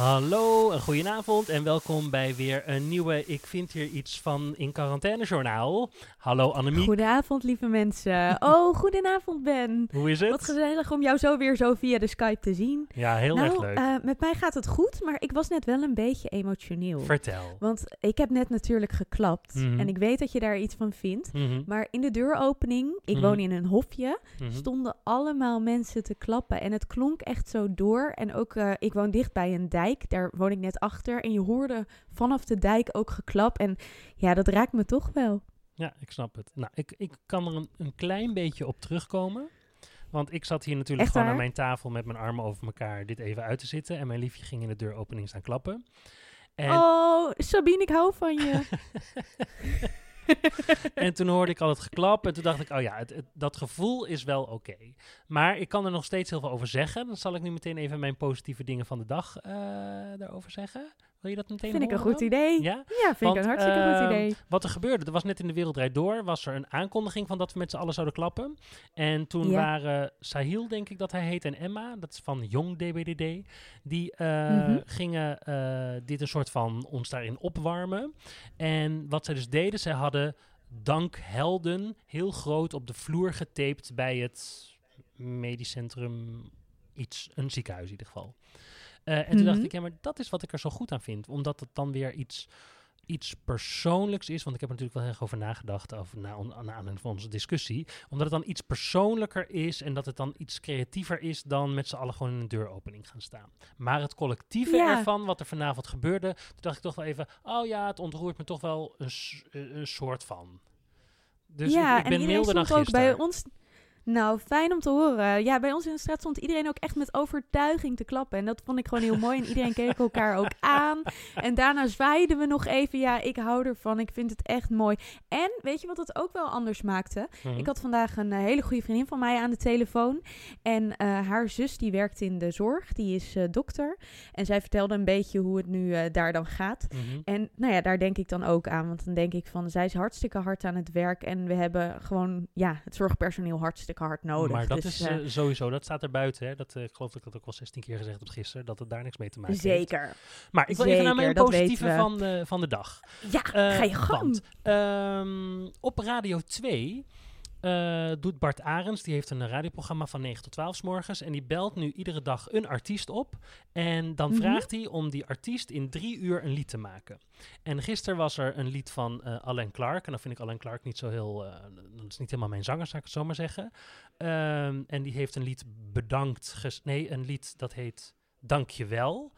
Hallo, een goedenavond en welkom bij weer een nieuwe Ik vind hier iets van in quarantaine journaal. Hallo Annemie. Goedenavond lieve mensen. Oh, goedenavond Ben. Hoe is het? Wat gezellig om jou zo weer zo via de Skype te zien. Ja, heel nou, erg leuk. eh, met mij gaat het goed, maar ik was net wel een beetje emotioneel. Vertel. Want ik heb net natuurlijk geklapt Mhm. en ik weet dat je daar iets van vindt. Mhm, Maar in de deuropening, ik Mhm. woon in een hofje, stonden allemaal mensen te klappen. En het klonk echt zo door. En ook, eh, ik woon dicht bij een dijk, daar woon ik net achter. En je hoorde vanaf de dijk ook geklap. En ja, dat raakt me toch wel. Ja, ik snap het. Nou, ik, ik kan er een, een klein beetje op terugkomen. Want ik zat hier natuurlijk Echt gewoon waar? aan mijn tafel met mijn armen over elkaar dit even uit te zitten. En mijn liefje ging in de deuropening staan klappen. En Oh, Sabine, ik hou van je. En toen hoorde ik al het geklap en toen dacht ik, oh ja, het, dat gevoel is wel oké. Maar ik kan er nog steeds heel veel over zeggen. Dan zal ik nu meteen even mijn positieve dingen van de dag eh, daarover zeggen. Wil je dat meteen vind ik een goed idee. Ja? Ja, vind Want, ik een hartstikke goed ehm, idee. Wat er gebeurde, er was net in de Wereldrijd Door, was er een aankondiging van dat we met z'n allen zouden klappen. En toen Ja. waren Sahil, denk ik dat hij heet, en Emma, dat is van Jong DBDD, die eh, Mhm. gingen eh, dit een soort van ons daarin opwarmen. En wat zij dus deden, zij hadden dankhelden heel groot op de vloer getaped bij het medisch centrum, iets, een ziekenhuis in ieder geval. Eh, en toen dacht Mhm. ik, ja, maar dat is wat ik er zo goed aan vind. Omdat het dan weer iets, iets persoonlijks is. Want ik heb er natuurlijk wel heel erg over nagedacht, over, na, on- naar aanleiding van onze discussie. Omdat het dan iets persoonlijker is en dat het dan iets creatiever is dan met z'n allen gewoon in een deuropening gaan staan. Maar het collectieve Ja. ervan, wat er vanavond gebeurde, toen dacht ik toch wel even, oh ja, het ontroert me toch wel een, een soort van. Dus ja, ik, ik en ben iedereen milder dan stond ook gisteren. bij ons. Nou, fijn om te horen. Ja, bij ons in de straat stond iedereen ook echt met overtuiging te klappen. En dat vond ik gewoon heel mooi. En iedereen keek elkaar ook aan. En daarna zwaaiden we nog even. Ja, ik hou ervan. Ik vind het echt mooi. En weet je wat het ook wel anders maakte? Mhm. Ik had vandaag een eh, hele goede vriendin van mij aan de telefoon. En eh, haar zus die werkt in de zorg. Die is eh, dokter. En zij vertelde een beetje hoe het nu daar dan gaat. Mhm. En nou ja, daar denk ik dan ook aan. Want dan denk ik van, zij is hartstikke hard aan het werk. En we hebben gewoon, ja, het zorgpersoneel hartstikke hard nodig. Maar dat Dus, is eh, eh, sowieso, dat staat er buiten. Hè? Dat, eh, ik geloof dat ik dat ook wel 16 keer gezegd heb gisteren, dat het daar niks mee te maken heeft. zeker. Maar ik wil even naar mijn positieve van de, van de dag. Ja, ga je gang. want, ehm, op Radio 2 eh, doet Bart Arends, die heeft een radioprogramma van 9 tot 12 s morgens. En die belt nu iedere dag een artiest op. En dan Mhm. vraagt hij om die artiest in drie uur een lied te maken. En gisteren was er een lied van eh Alain Clark. En dan vind ik Alain Clark niet zo heel... eh, dat is niet helemaal mijn zanger, zou ik het zo maar zeggen. Ehm, en die heeft een lied bedankt... ges- nee, een lied dat heet Dankjewel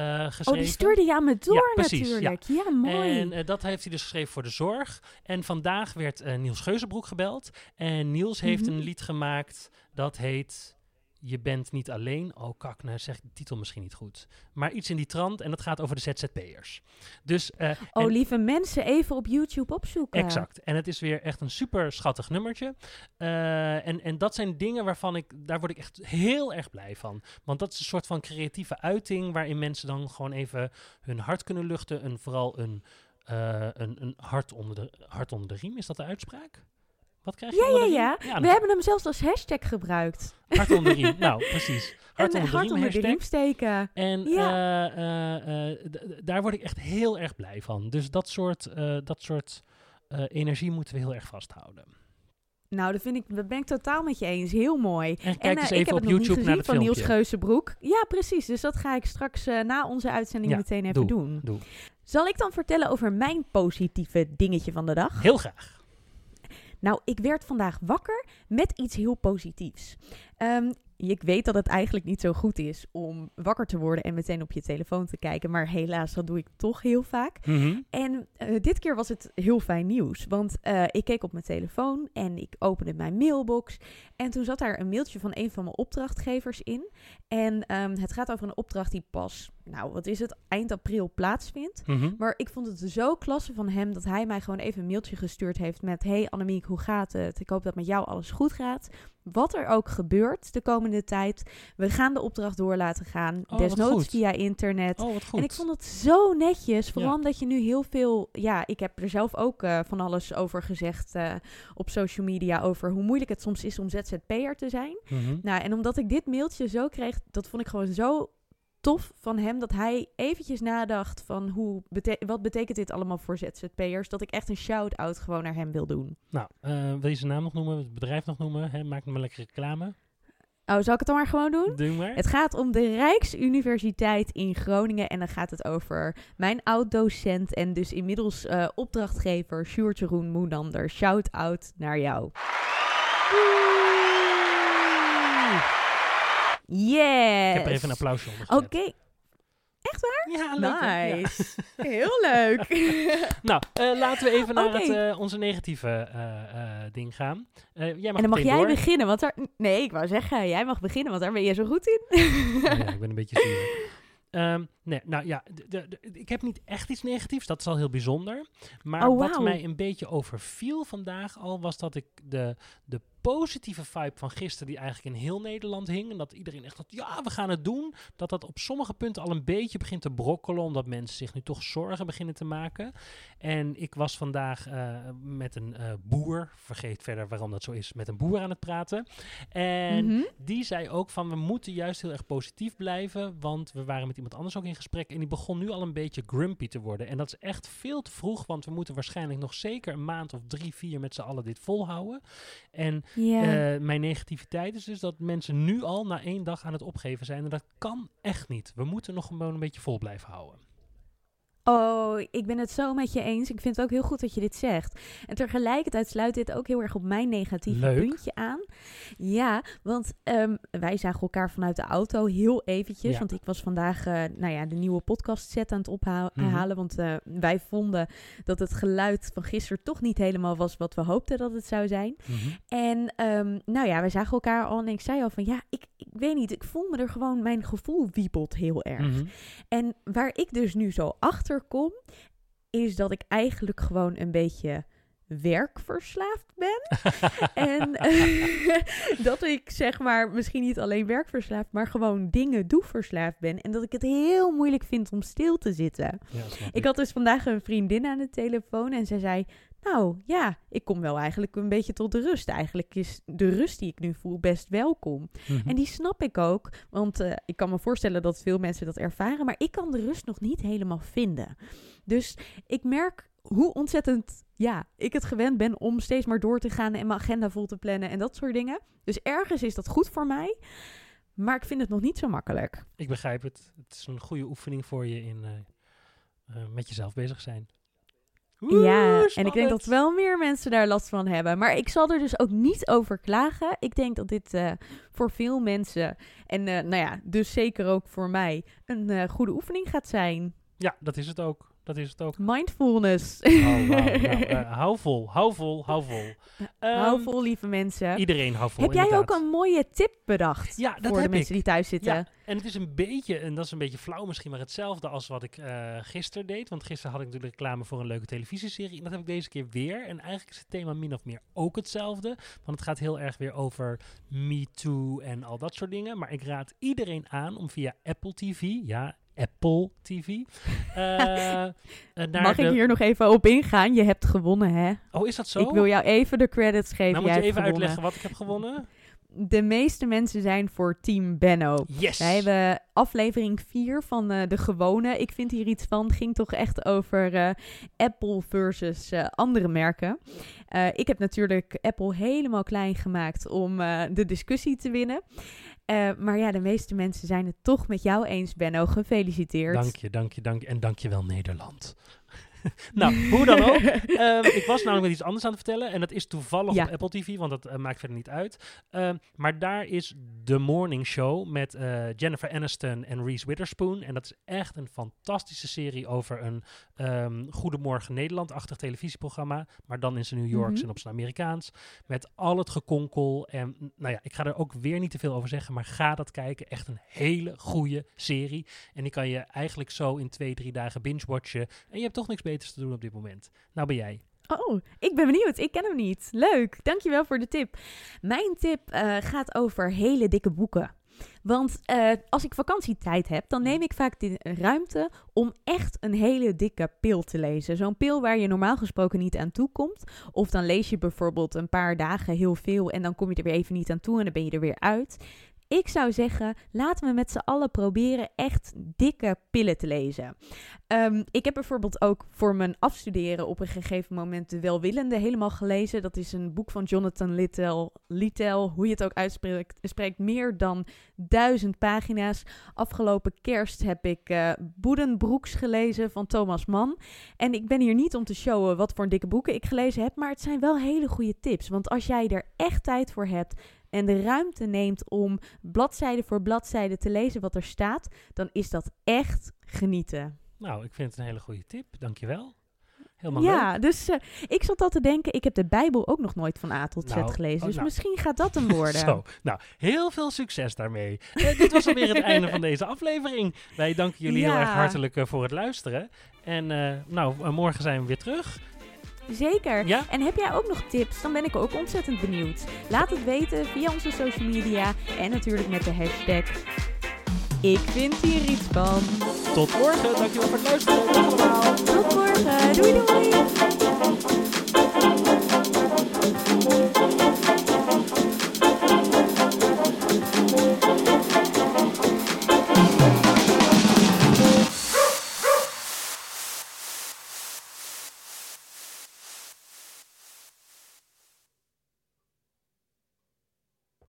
geschreven. Oh, die stuurde je aan me door precies, natuurlijk. Ja, mooi. En eh, dat heeft hij dus geschreven voor de zorg. En vandaag werd eh, Niels Geuzenbroek gebeld. En Niels heeft Mhm. een lied gemaakt dat heet Je bent niet alleen. Oh kak, nou zeg ik de titel misschien niet goed. Maar iets in die trant en dat gaat over de ZZP'ers. Dus eh, oh, en- lieve mensen, even op YouTube opzoeken. Exact. En het is weer echt een super schattig nummertje. Eh, en, en dat zijn dingen waarvan ik, daar word ik echt heel erg blij van. Want dat is een soort van creatieve uiting waarin mensen dan gewoon even hun hart kunnen luchten. En vooral een, eh, een, een hart, onder de, hart onder de riem. Is dat de uitspraak? Wat krijg je Ja, ja, ja. We dan- hebben hem zelfs als hashtag gebruikt. Hart onder de riem. nou, precies. Hart en onder de hart riem onder de riem steken. En Ja. eh, eh, eh, daar word ik echt heel erg blij van. Dus dat soort, eh, dat soort eh, energie moeten we heel erg vasthouden. Nou, dat vind ik, dat ben ik totaal met je eens. Heel mooi. En kijk en, eens eh, ik even heb op het YouTube naar het van Niels. Geuzenbroek. Ja, precies. Dus dat ga ik straks eh, na onze uitzending Ja, meteen even doe, doen. doe. Zal ik dan vertellen over mijn positieve dingetje van de dag? Heel graag. Nou, ik werd vandaag wakker met iets heel positiefs. Ehm, ik weet dat het eigenlijk niet zo goed is om wakker te worden en meteen op je telefoon te kijken. Maar helaas, dat doe ik toch heel vaak. Mhm. En eh, dit keer was het heel fijn nieuws. Want eh, ik keek op mijn telefoon en ik opende mijn mailbox. En toen zat daar een mailtje van een van mijn opdrachtgevers in. En ehm, het gaat over een opdracht die pas nou wat is het, eind april plaatsvindt. Mhm. Maar ik vond het zo klasse van hem dat hij mij gewoon even een mailtje gestuurd heeft met... Hey Annemiek, hoe gaat het? Ik hoop dat met jou alles goed gaat. Wat er ook gebeurt de komende tijd, we gaan de opdracht door laten gaan. wat Desnoods via internet. Oh, wat goed. En ik vond het zo netjes. Vooral Ja. omdat je nu heel veel. Ja, ik heb er zelf ook eh, van alles over gezegd eh, op social media. Over hoe moeilijk het soms is om ZZP'er te zijn. Mhm. Nou, en omdat ik dit mailtje zo kreeg, dat vond ik gewoon zo tof van hem. Dat hij eventjes nadacht van hoe bete- wat betekent dit allemaal voor ZZP'ers. Dat ik echt een shout-out gewoon naar hem wil doen. Nou, eh, wil je zijn naam nog noemen? Het bedrijf nog noemen? Hè? Maak maar lekker reclame. Oh, zal ik het dan maar gewoon doen? Doe maar. Het gaat om de Rijksuniversiteit in Groningen. En dan gaat het over mijn oud-docent en dus inmiddels eh, opdrachtgever Sjoerd Jeroen Moenander. Shout-out naar jou. Yes! Ik heb er even een applausje onder Oké, gezet. Ja, leuk. Ja. nice. Heel leuk. Nou, eh, laten we even naar het, eh, onze negatieve eh, eh, ding gaan. Eh, jij mag en dan mag jij door. beginnen, want daar... Nee, ik wou zeggen, jij mag beginnen, want daar ben je zo goed in. Oh ja, ik ben een beetje zuur. Ehm, nee, nou ja, de, de- de- ik heb niet echt iets negatiefs. Dat is al heel bijzonder. Maar Oh, wat mij een beetje overviel vandaag al, was dat ik de, de positieve vibe van gisteren, die eigenlijk in heel Nederland hing, en dat iedereen echt had, ja, we gaan het doen, dat dat op sommige punten al een beetje begint te brokkelen, omdat mensen zich nu toch zorgen beginnen te maken. En ik was vandaag eh, met een eh, boer, vergeet verder waarom dat zo is, met een boer aan het praten. En Mhm. die zei ook van we moeten juist heel erg positief blijven, want we waren met iemand anders ook in gesprek en die begon nu al een beetje grumpy te worden. En dat is echt veel te vroeg, want we moeten waarschijnlijk nog zeker een maand of drie, vier met z'n allen dit volhouden. En Eh, mijn negativiteit is dus dat mensen nu al na één dag aan het opgeven zijn en dat kan echt niet. We moeten nog gewoon een beetje vol blijven houden. Oh, ik ben het zo met je eens. Ik vind het ook heel goed dat je dit zegt. En tegelijkertijd sluit dit ook heel erg op mijn negatieve Leuk. puntje aan. Ja, want ehm, wij zagen elkaar vanuit de auto heel eventjes. Ja. Want ik was vandaag eh, nou ja, de nieuwe podcast set aan het ophalen. Mhm. Want eh, wij vonden dat het geluid van gisteren toch niet helemaal was wat we hoopten dat het zou zijn. En ehm, nou ja, we zagen elkaar al en ik zei al van ja, ik, ik weet niet, ik voel me er gewoon, mijn gevoel wiebelt heel erg. Mhm. En waar ik dus nu zo achter kom, is dat ik eigenlijk gewoon een beetje werkverslaafd ben. en eh, dat ik zeg maar misschien niet alleen werkverslaafd, maar gewoon dingen doe verslaafd ben. En dat ik het heel moeilijk vind om stil te zitten. Ja, Ik had dus vandaag een vriendin aan de telefoon en zij zei... Nou ja, ik kom wel eigenlijk een beetje tot de rust. Eigenlijk is de rust die ik nu voel best welkom. Mhm. En die snap ik ook, want eh, ik kan me voorstellen dat veel mensen dat ervaren, maar ik kan de rust nog niet helemaal vinden. Dus ik merk hoe ontzettend ja, ik het gewend ben om steeds maar door te gaan en mijn agenda vol te plannen en dat soort dingen. Dus ergens is dat goed voor mij, maar ik vind het nog niet zo makkelijk. Ik begrijp het. Het is een goede oefening voor je in eh, eh, met jezelf bezig zijn. Ja, en ik denk dat wel meer mensen daar last van hebben. Maar ik zal er dus ook niet over klagen. Ik denk dat dit eh, voor veel mensen, en eh, nou ja, dus zeker ook voor mij, een eh, goede oefening gaat zijn. Ja, dat is het ook. Dat is het ook. Mindfulness. Oh. Nou, eh, hou vol, hou vol, hou vol. Hou Ehm, vol, lieve mensen. Iedereen hou vol, Heb jij inderdaad. ook een mooie tip bedacht Ja, dat voor de heb mensen ik. die thuis zitten? Ja, en het is een beetje, en dat is een beetje flauw misschien, maar hetzelfde als wat ik eh gisteren deed. Want gisteren had ik natuurlijk reclame voor een leuke televisieserie. En dat heb ik deze keer weer. En eigenlijk is het thema min of meer ook hetzelfde. Want het gaat heel erg weer over Me Too en al dat soort dingen. Maar ik raad iedereen aan om via Apple TV, ja, Apple TV. eh, eh, Mag de- ik hier nog even op ingaan? Je hebt gewonnen, hè? Oh, is dat zo? Ik wil jou even de credits geven. nou moet je even gewonnen. uitleggen wat ik heb gewonnen. De meeste mensen zijn voor Team Benno. Yes! Wij hebben aflevering 4 van eh, De Gewone. Ik vind hier iets van. Ging toch echt over eh, Apple versus andere merken. Ik heb natuurlijk Apple helemaal klein gemaakt om de discussie te winnen. Eh, maar ja, de meeste mensen zijn het toch met jou eens, Benno. Gefeliciteerd. Dank je, dank je, dank je. En dank je wel Nederland. nou, hoe dan ook. Ehm, ik was namelijk met iets anders aan het vertellen. En dat is toevallig Ja. op Apple TV, want dat eh, maakt verder niet uit. Ehm, maar daar is The Morning Show met eh, Jennifer Aniston en Reese Witherspoon. En dat is echt een fantastische serie over een ehm Goedemorgen Nederland-achtig televisieprogramma. Maar dan in zijn New Yorks Mhm. en op zijn Amerikaans. Met al het gekonkel. En nou ja, ik ga er ook weer niet te veel over zeggen. Maar ga dat kijken. Echt een hele goede serie. En die kan je eigenlijk zo in twee, drie dagen binge-watchen. En je hebt toch niks te doen op dit moment. Nou ben jij. Oh, ik ben benieuwd. Ik ken hem niet. Leuk. Dankjewel voor de tip. Mijn tip eh, gaat over hele dikke boeken. Want eh, als ik vakantietijd heb, dan neem ik vaak de ruimte om echt een hele dikke pil te lezen. Zo'n pil waar je normaal gesproken niet aan toe komt. Of dan lees je bijvoorbeeld een paar dagen heel veel en dan kom je er weer even niet aan toe en dan ben je er weer uit. Ik zou zeggen, laten we met z'n allen proberen echt dikke pillen te lezen. Ehm, ik heb bijvoorbeeld ook voor mijn afstuderen op een gegeven moment De Welwillende helemaal gelezen. Dat is een boek van Jonathan Littell, hoe je het ook uitspreekt, spreekt meer dan duizend pagina's. Afgelopen kerst heb ik eh Boedenbroeks gelezen van Thomas Mann. En ik ben hier niet om te showen wat voor dikke boeken ik gelezen heb, maar het zijn wel hele goede tips. Want als jij er echt tijd voor hebt en de ruimte neemt om bladzijde voor bladzijde te lezen wat er staat, dan is dat echt genieten. Nou, ik vind het een hele goede tip. Dankjewel. Helemaal leuk. Ja, dus eh, ik zat al te denken, ik heb de Bijbel ook nog nooit van A tot Z Nou, gelezen. oh, dus nou. misschien gaat dat hem worden. Zo, nou, heel veel succes daarmee. Eh, dit was alweer het einde van deze aflevering. Wij danken jullie heel erg hartelijk eh, voor het luisteren. En nou, morgen zijn we weer terug. Zeker. Ja? En heb jij ook nog tips? Dan ben ik ook ontzettend benieuwd. Laat het weten via onze social media en natuurlijk met de hashtag Ik vind hier iets van. Tot morgen. Dankjewel voor het luisteren. Tot morgen.